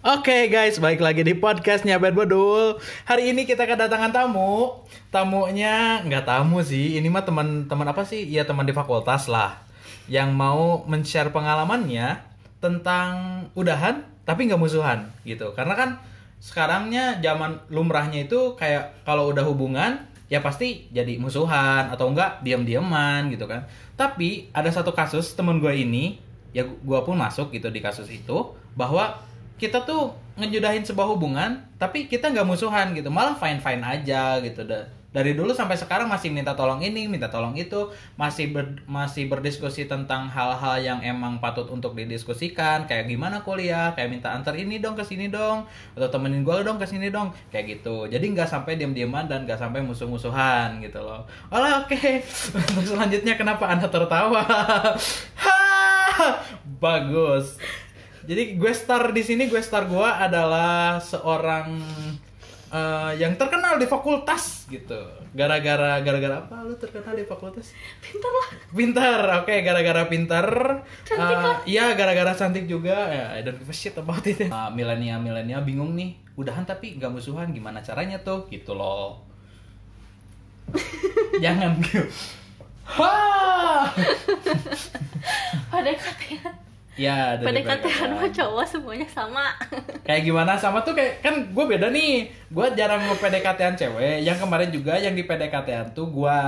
Oke guys, balik lagi di podcastnya Bad Bodul. Hari ini kita kedatangan tamu. Tamunya nggak tamu sih, ini mah teman-teman apa sih? Ya teman di fakultas lah. Yang mau men-share pengalamannya tentang udahan tapi nggak musuhan gitu. Karena kan sekarangnya zaman lumrahnya itu kayak kalau udah hubungan ya pasti jadi musuhan atau enggak diam-diaman gitu kan. Tapi ada satu kasus temen gue ini ya gue pun masuk gitu di kasus itu bahwa kita tuh ngejudahin sebuah hubungan tapi kita nggak musuhan gitu. Malah fine fine aja gitu. Da- dari dulu sampai sekarang masih minta tolong ini minta tolong itu. Masih ber- masih berdiskusi tentang hal-hal yang emang patut untuk didiskusikan. Kayak gimana kuliah? Kayak minta antar ini dong ke sini dong. Atau temenin gue dong ke sini dong. Kayak gitu. Jadi nggak sampai diam-diaman dan nggak sampai musuh-musuhan gitu loh. Oke. Untuk selanjutnya kenapa anda tertawa? Bagus jadi gue star di sini gue star gue adalah seorang eh, yang terkenal di fakultas gitu. Gara-gara gara-gara apa lu terkenal di fakultas? Pintar lah. Pintar. Oke, gara-gara pintar. Cantik lah. Iya, gara-gara cantik juga. Ya, I don't give a shit about it. Uh, milenial-milenial bingung nih. Udahan tapi nggak musuhan. Gimana caranya tuh? Gitu loh. Jangan gitu. Hah! PDKT Ya, PDKT. sama cowok semuanya sama. kayak gimana? Sama tuh kayak kan gue beda nih. Gue jarang nge PDKT-an cewek. Yang kemarin juga yang di PDKT-an tuh gue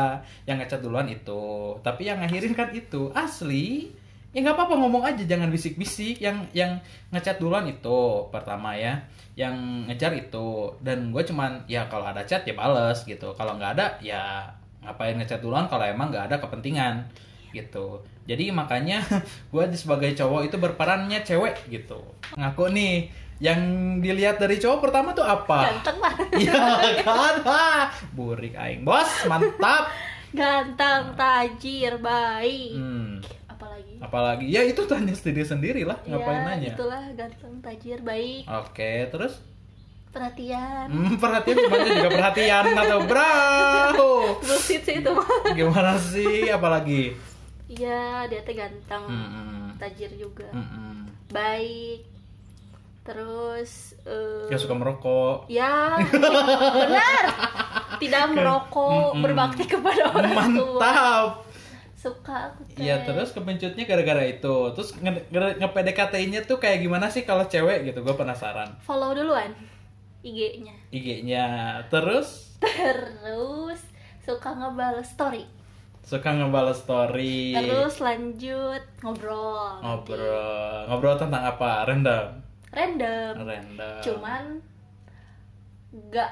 yang ngechat duluan itu. Tapi yang ngakhirin kan itu. Asli ya nggak apa-apa ngomong aja. Jangan bisik-bisik. Yang yang ngechat duluan itu pertama ya. Yang ngejar itu. Dan gue cuman ya kalau ada chat ya bales gitu. Kalau nggak ada ya ngapain ngechat duluan? Kalau emang nggak ada kepentingan. Gitu jadi makanya gue sebagai cowok itu berperannya cewek gitu. Ngaku nih yang dilihat dari cowok pertama tuh apa? Ganteng lah. iya kan? Ha, burik aing bos mantap. Ganteng, tajir, baik. hmm, Apalagi? apalagi? Ya itu tanya sendiri sendiri lah ngapain ya, nanya? itulah ganteng, tajir, baik, oke terus? Perhatian. hmm, perhatian semuanya juga perhatian atau bro? Sih itu. gimana sih? Apalagi Iya, dia teh ganteng, Hmm, tajir juga, hmm, hmm. baik. Terus eh Gak suka merokok Ya, benar. Tidak merokok, Mm-mm. berbakti kepada orang tua. mantap Suka aku teh. Iya terus kepencutnya gara-gara itu Terus nge- nge- nge-PDKT-nya tuh kayak gimana sih kalau cewek gitu Gue penasaran follow duluan IG-nya. IG-nya Terus Terus suka ngebales story. Suka ngebales story. Terus lanjut ngobrol. nanti. Ngobrol. Ngobrol tentang apa? Random? Random. Random. Cuman nggak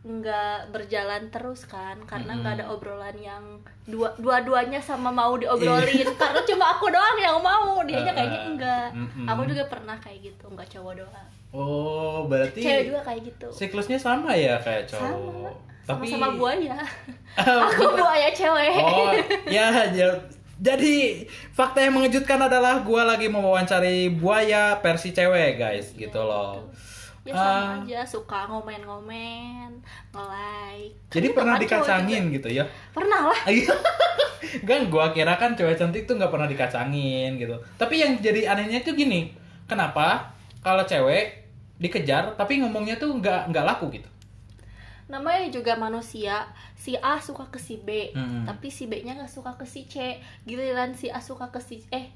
nggak berjalan terus kan karena nggak ada obrolan yang dua dua-duanya sama mau diobrolin. Karena cuma aku doang yang mau dianya kayaknya Uh, enggak. mm-mm. aku juga pernah kayak gitu nggak cowok doang. Oh berarti cewek juga kayak gitu. Siklusnya sama ya kayak cowok? Sama Tapi sama buaya aku buaya cewek Oh ya ya- jadi fakta yang mengejutkan adalah gua lagi mewawancari buaya versi cewek guys gitu loh. ya sama Ah. aja suka ngomen-ngomen nge-like Jadi Kan pernah dikacangin gitu ya? pernah lah Iya. Kan gua kira kan cewek cantik tuh nggak pernah dikacangin gitu. Tapi yang jadi anehnya tuh gini, kenapa kalau cewek dikejar tapi ngomongnya tuh nggak nggak laku gitu? Namanya juga manusia. Si A suka ke si B Mm-mm. tapi si B nya nggak suka ke si C. Giliran si A suka ke si eh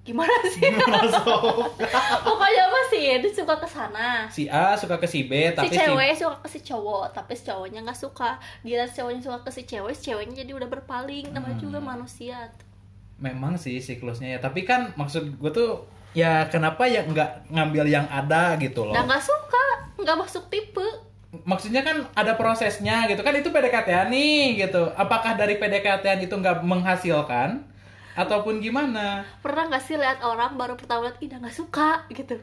gimana sih? Pokoknya apa sih? Dia suka ke sana. Si A suka ke si B tapi si cewek suka ke si cowok tapi si cowoknya nggak suka. Giliran si cowoknya suka ke si cewek si ceweknya jadi udah berpaling. Namanya Hmm. juga manusia. Memang sih siklusnya ya. Tapi kan maksud gue tuh ya kenapa ya nggak ngambil yang ada gitu loh? Nah nggak suka. Nggak masuk tipe maksudnya kan ada prosesnya gitu. Kan itu PDKT nih gitu. Apakah dari PDKT itu nggak menghasilkan? Ataupun gimana? Pernah nggak sih lihat orang baru pertama lihat ih udah nggak suka gitu.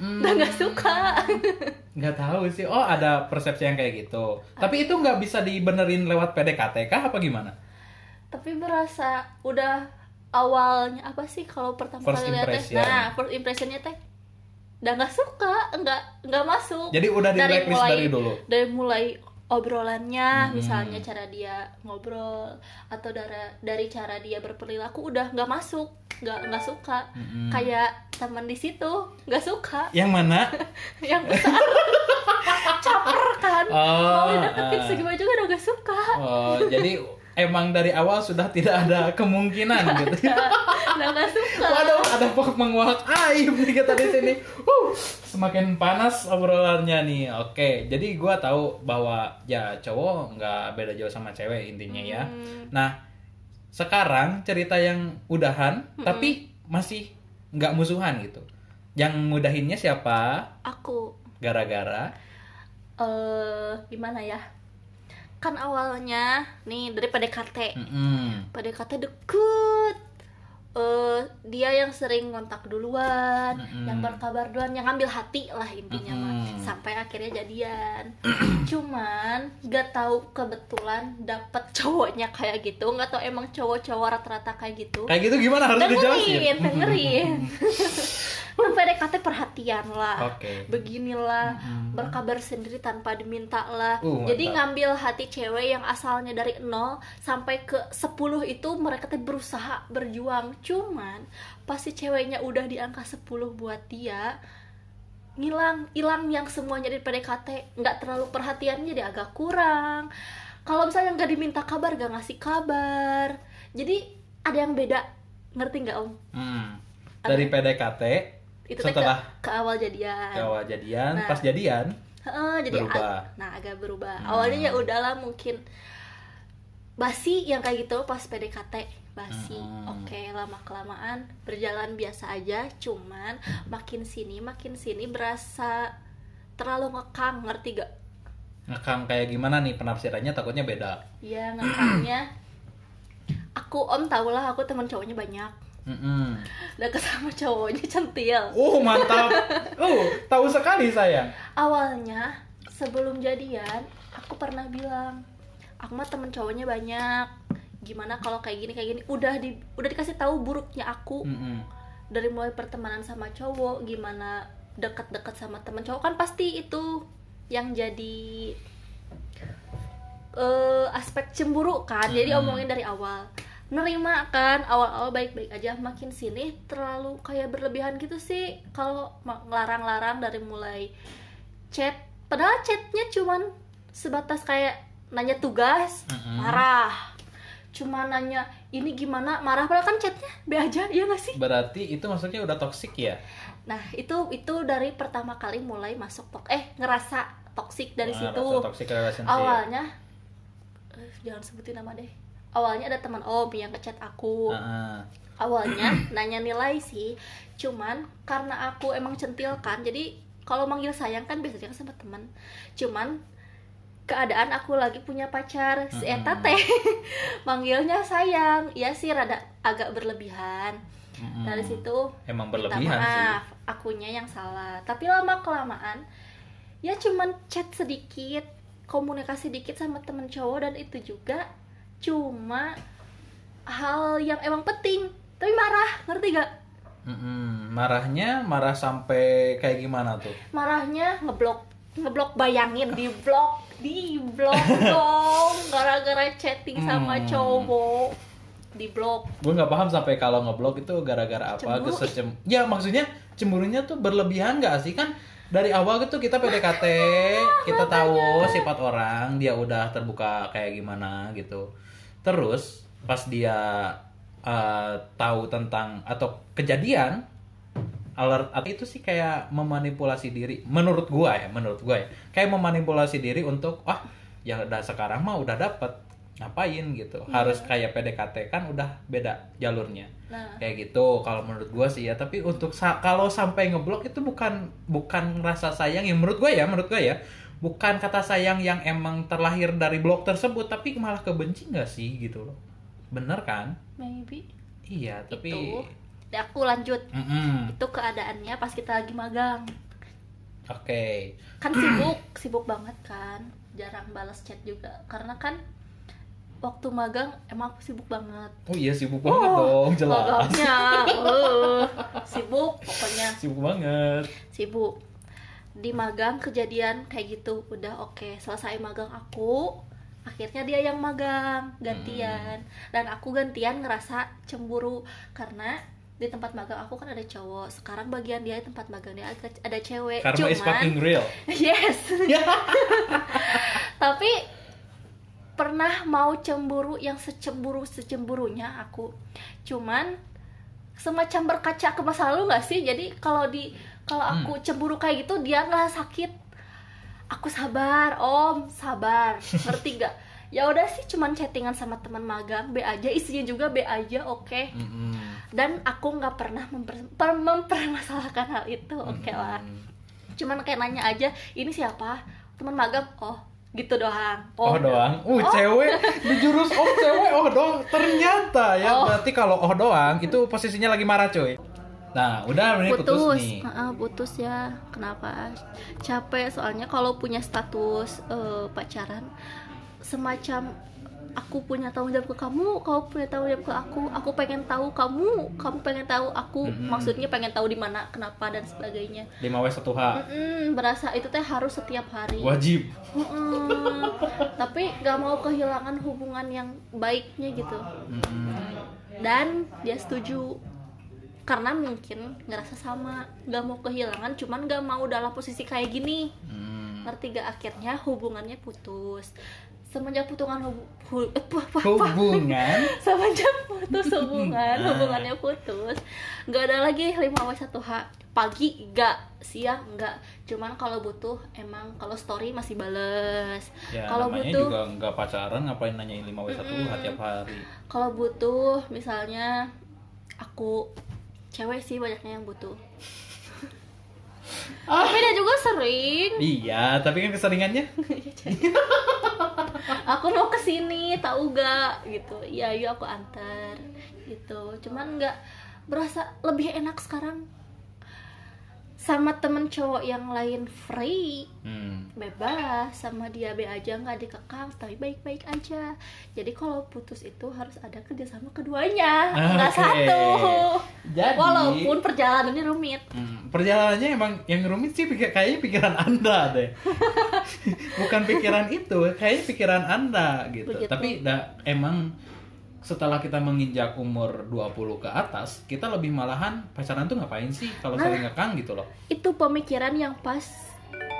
Hmm, udah nggak suka. Nggak tahu sih. Oh ada persepsi yang kayak gitu. Tapi itu nggak bisa dibenerin lewat PDKT kah? Apa gimana? Tapi berasa udah awalnya apa sih kalau pertama First kali lihat teh impression. nah first impressionnya teh udah nggak suka nggak nggak masuk. Jadi udah di blacklist dari dulu? dari mulai obrolannya Hmm. misalnya cara dia ngobrol atau dari dari cara dia berperilaku udah nggak masuk. Nggak nggak suka. Mm-mm. kayak teman di situ nggak suka. Yang mana? Yang besar. Caper kan? Oh, mau dideketin ah. segimana juga udah gak suka. Oh jadi emang dari awal sudah tidak ada kemungkinan gitu udah gak suka Waduh, ada pok menguak aib nih kita di sini. Uh, semakin panas obrolannya nih. Oke, jadi gua tahu bahwa ya cowok nggak beda jauh sama cewek intinya ya. Hmm. Nah, sekarang cerita yang udahan tapi masih nggak musuhan gitu. Yang mudahinnya siapa? aku Gara-gara eh gimana ya kan awalnya nih dari PDKT Mm-mm. PDKT deket eh dia yang sering ngontak duluan Mm-mm. yang berkabar duluan yang ngambil hati lah intinya mah Mm-mm. sampai akhirnya jadian cuman gak tahu kebetulan dapet cowoknya kayak gitu nggak tahu emang cowok-cowok rata-rata kayak gitu kayak gitu gimana harus dengerin dijelasin? dengerin kan PDKT perhatian lah Oke. beginilah Mm-mm. berkabar sendiri tanpa diminta lah Uh, jadi mantap. ngambil hati cewek yang asalnya dari 0 sampai ke 10 itu mereka tuh berusaha berjuang cuman pasti ceweknya udah di angka 10 buat dia ngilang hilang yang semuanya di PDKT nggak terlalu perhatiannya dia agak kurang kalau misalnya nggak diminta kabar gak ngasih kabar jadi ada yang beda ngerti nggak om Hmm. Dari PDKT itu setelah ke, ke awal jadian ke awal jadian, Nah. pas jadian Heeh, jadi Berubah. ag- nah agak berubah. Hmm. Awalnya ya udahlah mungkin basi yang kayak gitu pas PDKT basi. Hmm. Oke, lama kelamaan berjalan biasa aja, cuman makin sini makin sini berasa terlalu ngekang, ngerti gak? ngekang kayak gimana nih penafsirannya takutnya beda. Ya ngekangnya aku om tau lah aku teman cowoknya banyak Mm-mm. deket sama cowoknya centil Oh mantap. Oh tahu sekali sayang. awalnya sebelum jadian aku pernah bilang aku mah temen cowoknya banyak gimana kalau kayak gini kayak gini udah di udah dikasih tahu buruknya aku Mm-mm. dari mulai pertemanan sama cowok gimana deket-deket sama temen cowok kan pasti itu yang jadi eh, aspek cemburu kan jadi Mm-mm. omongin dari awal nerima kan awal-awal baik-baik aja makin sini terlalu kayak berlebihan gitu sih. Kalau ngelarang-larang dari mulai chat padahal chatnya cuman sebatas kayak nanya tugas Mm-mm. marah. Cuma nanya ini gimana? Marah padahal kan chatnya be aja iya gak sih? Berarti itu maksudnya udah toksik ya? nah itu itu dari pertama kali mulai masuk tok eh ngerasa toksik dari Ah, situ. toxic awalnya eh, jangan sebutin nama deh awalnya ada teman om yang ngechat aku ah. awalnya nanya nilai sih cuman karena aku emang centil kan jadi kalau manggil sayang kan biasanya sama teman cuman keadaan aku lagi punya pacar si. Eta teh manggilnya sayang ya sih rada agak berlebihan Mm-mm. dari situ emang minta berlebihan sih. maaf akunya yang salah tapi lama kelamaan ya cuman chat sedikit komunikasi dikit sama temen cowok dan itu juga cuma hal yang emang penting tapi marah ngerti gak Mm-mm. Marahnya marah sampai kayak gimana tuh? marahnya ngeblok ngeblok bayangin di blok di blok dong gara-gara chatting sama Hmm. cowok di blok Gue nggak paham sampai kalau ngeblok itu gara-gara apa? Cemburu. Kesecem... Ya maksudnya cemburunya tuh berlebihan nggak sih kan? Dari awal gitu kita PDKT, kita tahu sifat orang, dia udah terbuka kayak gimana gitu. Terus pas dia eh, tahu tentang atau kejadian alert atau itu sih kayak memanipulasi diri? Menurut gua ya menurut gua ya. Kayak memanipulasi diri untuk ah ya udah sekarang mah udah dapet ngapain? gitu. Harus kayak PDKT kan udah beda jalurnya. Nah. Kayak gitu kalau menurut gua sih ya. Tapi untuk sa- kalau sampai ngeblok itu bukan bukan rasa sayang yang menurut gua ya menurut gua ya bukan kata sayang yang emang terlahir dari blok tersebut tapi malah kebenci nggak sih gitu loh. Bener kan? Maybe. Iya tapi itu. Aku lanjut. Mm-mm. itu keadaannya pas kita lagi magang. Oke. Kan sibuk sibuk banget kan. Jarang balas chat juga. Karena kan waktu magang emang aku sibuk banget. Oh iya sibuk banget dong jelas. magangnya eh, sibuk pokoknya. Sibuk banget. Sibuk di magang kejadian kayak gitu. Udah oke selesai magang aku. Akhirnya dia yang magang gantian. Dan aku gantian ngerasa cemburu. Karena di tempat magang aku kan ada cowok. Sekarang bagian dia di tempat magang dia ada cewek. Karma is fucking real. yes. Tapi pernah mau cemburu yang secemburu secemburunya aku. Cuman semacam berkaca ke masa lalu nggak sih? Jadi kalau di kalau aku cemburu kayak gitu dia nggak sakit. Aku sabar om sabar. Ngerti gak ya udah sih cuman chattingan sama teman magang B aja. Isinya juga B aja oke. Mm-mm. dan aku nggak pernah memper- per- mempermasalahkan hal itu oke lah. Mm-mm. cuman kayak nanya aja ini siapa? Teman magang oh gitu doang. Oh, doang. Uh, cewek. Di jurus oh cewek. Oh doang. Ternyata ya Oh. berarti kalau oh doang itu posisinya lagi marah coy. Nah, udah putus, putus nih. Heeh, putus ya kenapa capek soalnya kalau punya status eh, pacaran semacam aku punya tanggung jawab ke kamu kamu punya tanggung jawab ke aku aku pengen tahu kamu kamu pengen tahu aku Mm-mm. maksudnya pengen tahu di mana kenapa dan sebagainya 5W1H. Mm-mm, berasa itu teh harus setiap hari Wajib. Mm-mm. tapi gak mau kehilangan hubungan yang baiknya gitu Mm-mm. dan dia setuju karena mungkin ngerasa sama gak mau kehilangan cuman gak mau dalam posisi kayak gini Mm. ngerti gak akhirnya hubungannya putus semenjak putungan hubu, hu- eh, apa- apa-? Hubungan semenjak putus hubungan Ah. hubungannya putus nggak ada lagi 5W1H pagi enggak siang enggak cuman kalau butuh emang kalau story masih bales ya kalau butuh juga nggak pacaran ngapain nanyain 5W1H Mm-mm. tiap hari. kalau butuh misalnya aku cewek sih banyaknya yang butuh. Tapi dia juga sering. Iya, tapi kan keseringannya? Aku mau ke sini tahu gak gitu. Iya yuk aku antar. Gitu. Cuman nggak berasa lebih enak sekarang sama temen cowok yang lain free hmm. bebas sama dia be aja nggak dikekang tapi baik-baik aja jadi kalau putus itu harus ada kerjasama keduanya nggak Oke. satu Jadi walaupun perjalanannya rumit Hmm, perjalanannya emang yang rumit sih pikir kayaknya pikiran anda deh bukan pikiran itu kayaknya pikiran anda gitu Begitu. tapi da, emang setelah kita menginjak umur 20 ke atas kita lebih malahan pacaran tuh ngapain sih kalau Nah. sering ngekang gitu loh itu pemikiran yang pas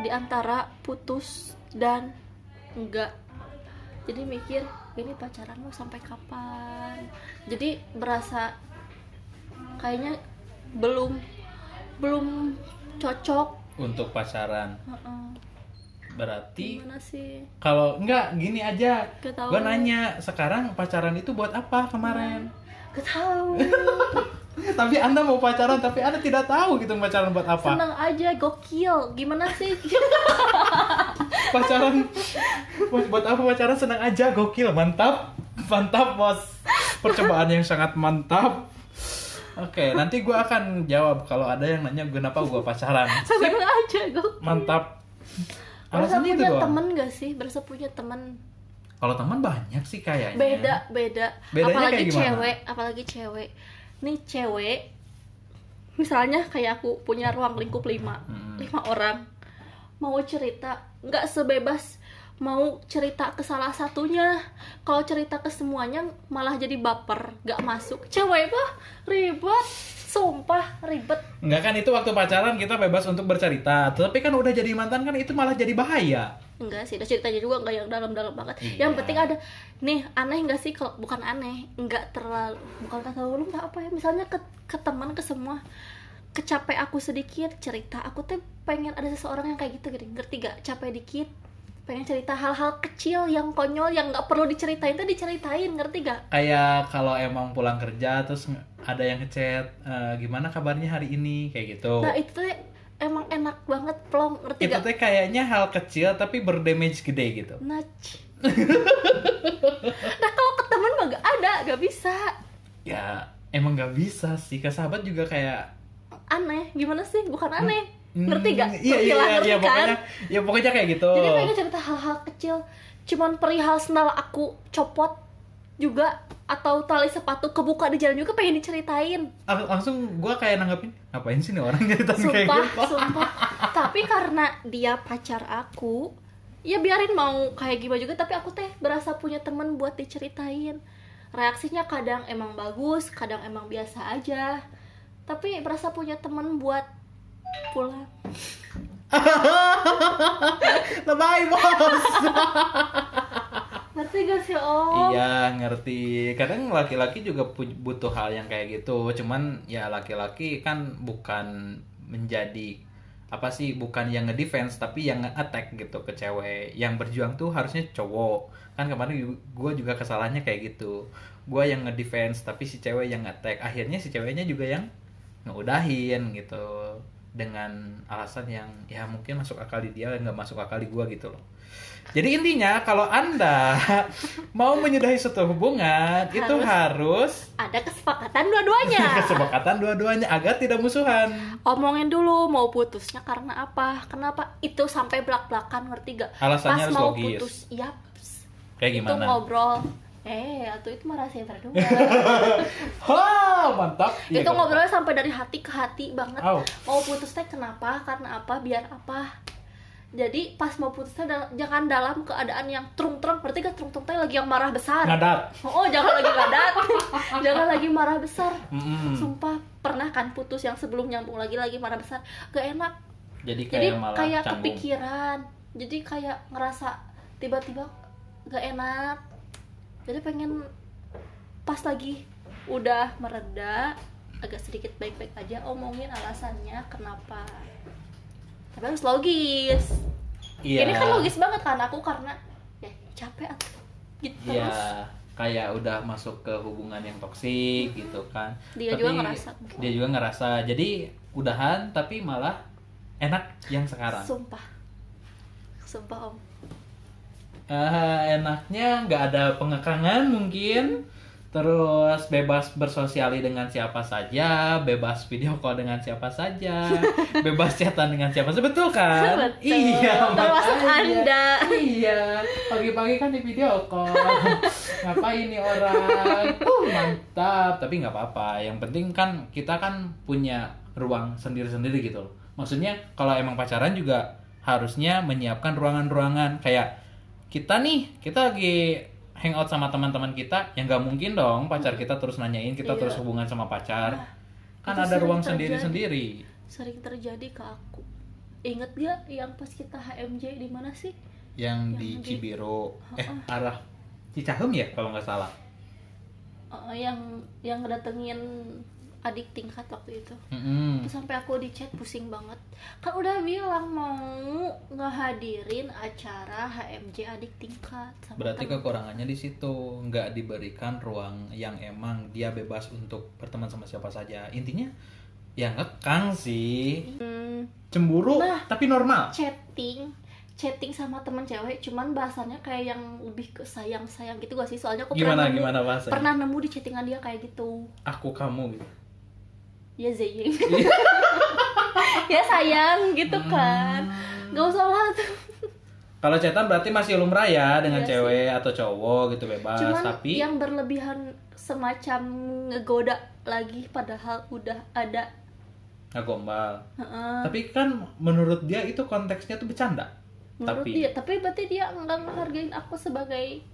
di antara putus dan enggak jadi mikir ini pacaran mau sampai kapan jadi berasa kayaknya belum belum cocok untuk pacaran Heeh. Berarti gimana sih? kalau enggak gini aja. Gue nanya sekarang pacaran itu buat apa kemarin? Gak tahu. Tapi anda mau pacaran tapi anda tidak tahu gitu pacaran buat apa. Senang aja gokil. Gimana sih? Pacaran buat, apa pacaran? Senang aja gokil. Mantap. Mantap bos. Percobaan yang sangat mantap. Oke nanti gue akan jawab kalau ada yang nanya kenapa gue pacaran? Senang aja gokil. Mantap berasa alasannya itu punya doang. temen gak sih? Berasa punya temen. Kalau teman banyak sih kayaknya. Beda beda. Bedanya apalagi kayak cewek apalagi cewek. Nih cewek misalnya kayak aku punya ruang lingkup lima Hmm. lima orang. Mau cerita nggak sebebas mau cerita ke salah satunya. Kalau cerita ke semuanya malah jadi baper nggak masuk. Cewek mah ribet sumpah ribet. Enggak kan itu waktu pacaran kita bebas untuk bercerita. Tapi kan udah jadi mantan kan itu malah jadi bahaya. Enggak sih ada ceritanya juga enggak yang dalam-dalam banget. Iya. yang penting ada nih aneh enggak sih kalau bukan aneh enggak terlalu bukan kata lu enggak apa ya misalnya ke, ke teman ke semua kecapek aku sedikit cerita aku tuh pengen ada seseorang yang kayak gitu gitu. Ngerti gak capek dikit pengen cerita hal-hal kecil yang konyol yang nggak perlu diceritain tuh diceritain ngerti gak kayak kalau emang pulang kerja terus ada yang ngechat "Eh, gimana kabarnya hari ini? Kayak gitu. Nah itu tuh emang enak banget plong ngerti itu gak teh kayaknya hal kecil tapi berdamage gede gitu. Nach. nah kalau ke temen mah gak ada gak bisa. Ya emang nggak bisa sih. Ke sahabat juga kayak aneh gimana sih? Bukan aneh. hmm, ngerti gak iya iya iya, ngerti iya kan? pokoknya ya pokoknya kayak gitu. Jadi pengen cerita hal-hal kecil. Cuman perihal sendal aku copot juga atau tali sepatu kebuka di jalan juga pengen diceritain. Lang- langsung gua kayak nanggapin ngapain sih nih orang nyeritain kayak gitu? sumpah. Tapi karena dia pacar aku ya biarin mau kayak gimana juga tapi aku teh berasa punya temen buat diceritain. Reaksinya kadang emang bagus kadang emang biasa aja. Tapi berasa punya temen buat pulang Lebay bos. ngerti gak sih om Iya ngerti. Kadang laki-laki juga butuh hal yang kayak gitu. Cuman ya laki-laki kan bukan menjadi apa sih bukan yang ngedefense tapi yang nge-attack gitu ke cewek. Yang berjuang tuh harusnya cowok. Kan kemarin gue juga kesalahannya kayak gitu. Gue yang ngedefense tapi si cewek yang nge-attack. Akhirnya si ceweknya juga yang ngeudahin gitu dengan alasan yang ya mungkin masuk akal di dia nggak masuk akal di gue gitu loh. Jadi intinya kalau anda mau menyudahi suatu hubungan itu harus ada kesepakatan dua-duanya kesepakatan dua-duanya agar tidak musuhan. omongin dulu mau putusnya karena apa kenapa itu sampai belak-belakan ngerti gak Alasannya pas harus mau logis. putus yap Kayak itu gimana? ngobrol eh atau itu mah rahasia berdua Wah mantap. Iya, itu gak ngobrolnya sampai dari hati ke hati banget. Oh, mau putus teh kenapa? Karena apa? Biar apa? Jadi pas mau putus teh jangan dalam keadaan yang trung-trung berarti gak trung-trung teh lagi yang marah besar. Ngadat. oh jangan lagi ngadat jangan lagi marah besar. Mm-mm. sumpah pernah kan putus yang sebelum nyambung lagi lagi marah besar. Gak enak. Jadi kayak jadi malah kayak canggung. kepikiran. Jadi kayak ngerasa tiba-tiba gak enak. Jadi pengen pas lagi udah mereda agak sedikit baik-baik aja omongin alasannya kenapa tapi harus logis Iya. ini kan logis banget kan aku karena ya capek aku gitu Iya, terus kayak udah masuk ke hubungan yang toksik gitu kan. Dia juga ngerasa. Dia juga ngerasa. Jadi udahan tapi malah enak yang sekarang. sumpah sumpah om Eh, enaknya nggak ada pengekangan mungkin. Terus bebas bersosiali dengan siapa saja, bebas video call dengan siapa saja, bebas chatan dengan siapa saja, betul kan? Betul. Iya, Termasuk. Anda. Iya, pagi-pagi kan di video call. Ngapain nih orang? Uh, mantap. Tapi nggak apa-apa. Yang penting kan kita kan punya ruang sendiri-sendiri gitu loh. Maksudnya kalau emang pacaran juga harusnya menyiapkan ruangan-ruangan kayak kita nih, kita lagi hangout sama teman-teman kita, yang nggak mungkin dong pacar kita terus nanyain kita Iya. terus hubungan sama pacar. Nah, kan ada ruang sendiri-sendiri. sering terjadi ke aku inget gak yang pas kita HMJ di mana sih Yang Yang di di- Cibiro, eh Heeh. arah Cicahem ya kalau nggak salah. Eh, yang yang ngedatengin adik tingkat waktu itu. Terus sampai aku di chat pusing banget kan udah bilang mau ngehadirin acara HMJ adik tingkat sama Berarti temen. kekurangannya di situ nggak diberikan ruang yang emang dia bebas untuk berteman sama siapa saja. Intinya ya ngekang sih, Hmm, cemburu Nah. tapi normal. chatting chatting sama temen cewek cuman bahasannya kayak yang lebih ke sayang sayang gitu gak sih soalnya aku Gimana pernah nemu, gimana bahasanya? pernah nemu di chattingan dia kayak gitu Aku kamu gitu. Ya Zeying ya sayang gitu kan Hmm. gak usah lah tuh Kalau chatan berarti masih lumrah ya dengan Iya sih. cewek atau cowok gitu bebas, cuman tapi yang berlebihan semacam ngegoda lagi padahal udah ada nggak gombal. Heeh. Tapi kan menurut dia itu konteksnya tuh bercanda. menurut tapi dia tapi berarti dia nggak menghargain aku sebagai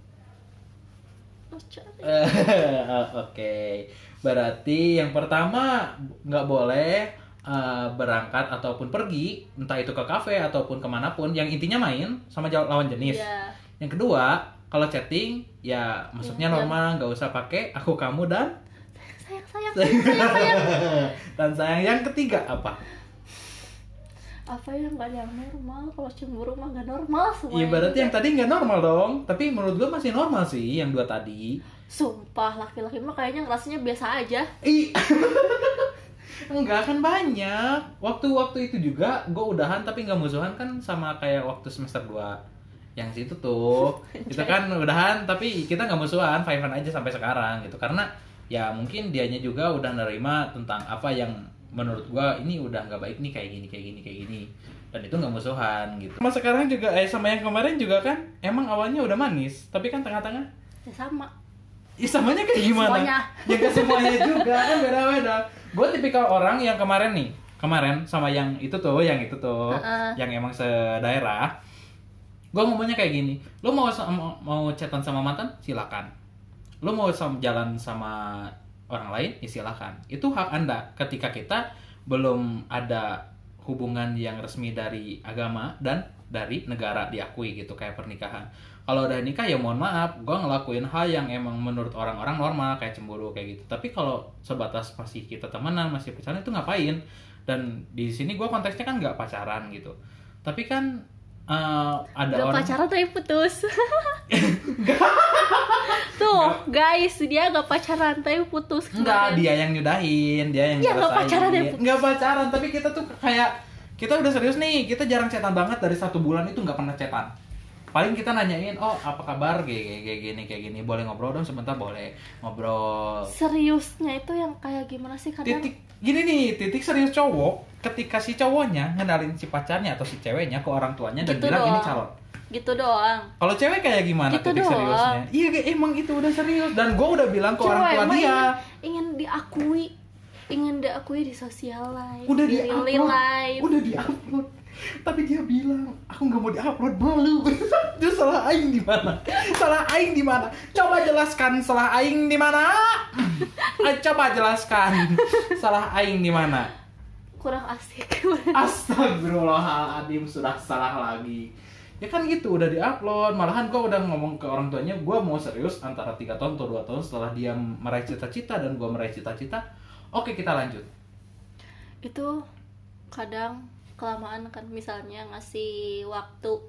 Oke, berarti yang pertama nggak boleh eh, berangkat ataupun pergi, entah itu ke kafe ataupun ke mana pun, yang intinya main sama lawan jenis. ya Yang kedua, kalau chatting, ya maksudnya Ya, normal, nggak usah pakai aku, kamu dan sayang sayang sayang, sayang. dan sayang. Yang ketiga apa? Apa yang nggak yang normal kalau cemburu mah nggak normal semua Iya berarti yang tadi nggak normal dong, tapi menurut gua masih normal sih yang dua tadi. sumpah laki-laki mah kayaknya ngerasanya biasa aja Ih. Enggak kan banyak. Waktu-waktu itu juga gue udahan tapi nggak musuhan kan sama kayak waktu semester 2 yang situ tuh. itu kan udahan tapi kita nggak musuhan, fine fine aja sampai sekarang gitu. Karena ya mungkin dianya juga udah nerima tentang apa yang menurut gua ini udah nggak baik nih kayak gini kayak gini kayak gini dan itu nggak musuhan gitu. Sama sekarang juga eh sama yang kemarin juga kan emang awalnya udah manis tapi kan tengah-tengah ya sama Ih, samanya kayak gimana? Semuanya. Ya gak semuanya juga, kan beda-beda. Gue tipikal orang yang kemarin nih, kemarin sama yang itu tuh yang itu tuh Heeh. yang emang sedaerah gue ngomongnya kayak gini lo mau sama, mau chatan sama mantan silakan lo mau sam- jalan sama orang lain ya silakan. Itu hak anda. Ketika kita belum ada hubungan yang resmi dari agama dan dari negara diakui gitu kayak pernikahan. Kalau udah nikah ya mohon maaf gue ngelakuin hal yang emang menurut orang-orang normal kayak cemburu kayak gitu. Tapi kalau sebatas masih kita temenan masih pacaran itu ngapain? Dan di sini gue konteksnya kan nggak pacaran gitu. Tapi kan eh, ada Gak orang pacaran tapi putus Tuh guys dia gak pacaran tapi putus Enggak, dia yang nyudahin, dia yang nggak ngerasain. pacaran ya, Bu. Nggak pacaran, tapi kita tuh kayak kita udah serius nih, kita jarang cetan banget dari satu bulan itu nggak pernah cetan. Paling kita nanyain, oh apa kabar, kayak kayak gini, kayak gini, boleh ngobrol dong sebentar, boleh ngobrol. Seriusnya itu yang kayak gimana sih kadang Titik gini nih, titik serius cowok, ketika si cowoknya ngenalin si pacarnya atau si ceweknya ke orang tuanya dan Gitu bilang ini doang. calon. Gitu doang. Kalau cewek kayak gimana Gitu titik doang. seriusnya? Iya, emang itu udah serius. Dan gue udah bilang ke orang tua dia. ingin, ingin diakui ingin diakui di sosial life udah di upload life. Udah di upload tapi dia bilang aku nggak mau di upload malu. Itu salah aing di mana? Salah aing di mana? Coba jelaskan salah aing di mana? Ayo coba jelaskan. Salah aing di mana? Kurang asik. Astagfirullahaladzim sudah salah lagi ya kan gitu udah diupload. Malahan kok udah ngomong ke orang tuanya gue mau serius antara tiga tahun atau dua tahun setelah dia meraih cita-cita dan gue meraih cita-cita. Oke kita lanjut. Itu kadang kelamaan kan misalnya ngasih waktu.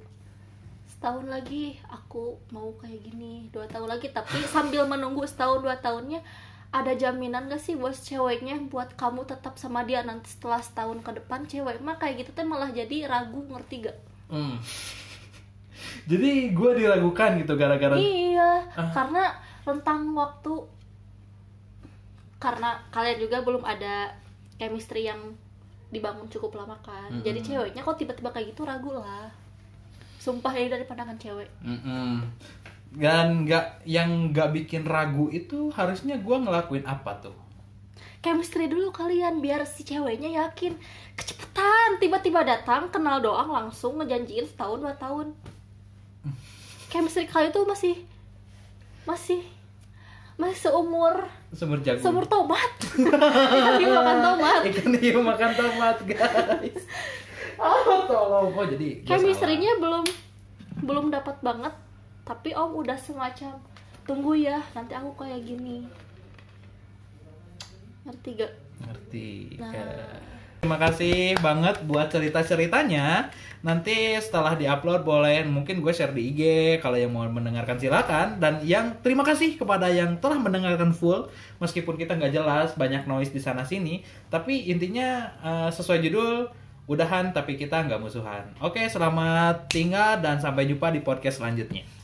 Setahun lagi aku mau kayak gini dua tahun lagi. Tapi sambil menunggu setahun dua tahunnya ada jaminan gak sih buat ceweknya buat kamu tetap sama dia? Nanti setelah setahun ke depan cewek mah kayak gitu tuh malah jadi ragu ngerti gak Hmm. Jadi gue diragukan gitu gara-gara iya Ah. karena rentang waktu. Karena kalian juga belum ada chemistry yang dibangun cukup lama kan. Mm-mm. jadi ceweknya kok tiba-tiba kayak gitu ragu lah. Sumpah ya dari pandangan cewek. Mm-mm. dan nggak yang nggak bikin ragu itu harusnya gue ngelakuin apa tuh? Chemistry dulu kalian biar si ceweknya yakin. Kecepetan tiba-tiba datang kenal doang langsung ngejanjiin setahun dua tahun chemistry kalian tuh masih masih masih seumur sumber jagung. seumur tomat. Ikan hiu makan tomat. Ikan hiu makan tomat guys. Oh. Tolong oh jadi chemistry-nya belum belum dapat banget. Tapi om udah semacam tunggu ya nanti aku kayak gini. Ngerti gak? Ngerti Nah. Ya. Terima kasih banget buat cerita-ceritanya. Nanti setelah diupload boleh mungkin gue share di IG kalau yang mau mendengarkan silakan. Dan yang terima kasih kepada yang telah mendengarkan full meskipun kita nggak jelas banyak noise di sana sini. Tapi intinya eh, sesuai judul udahan tapi kita nggak musuhan. Oke, selamat tinggal dan sampai jumpa di podcast selanjutnya.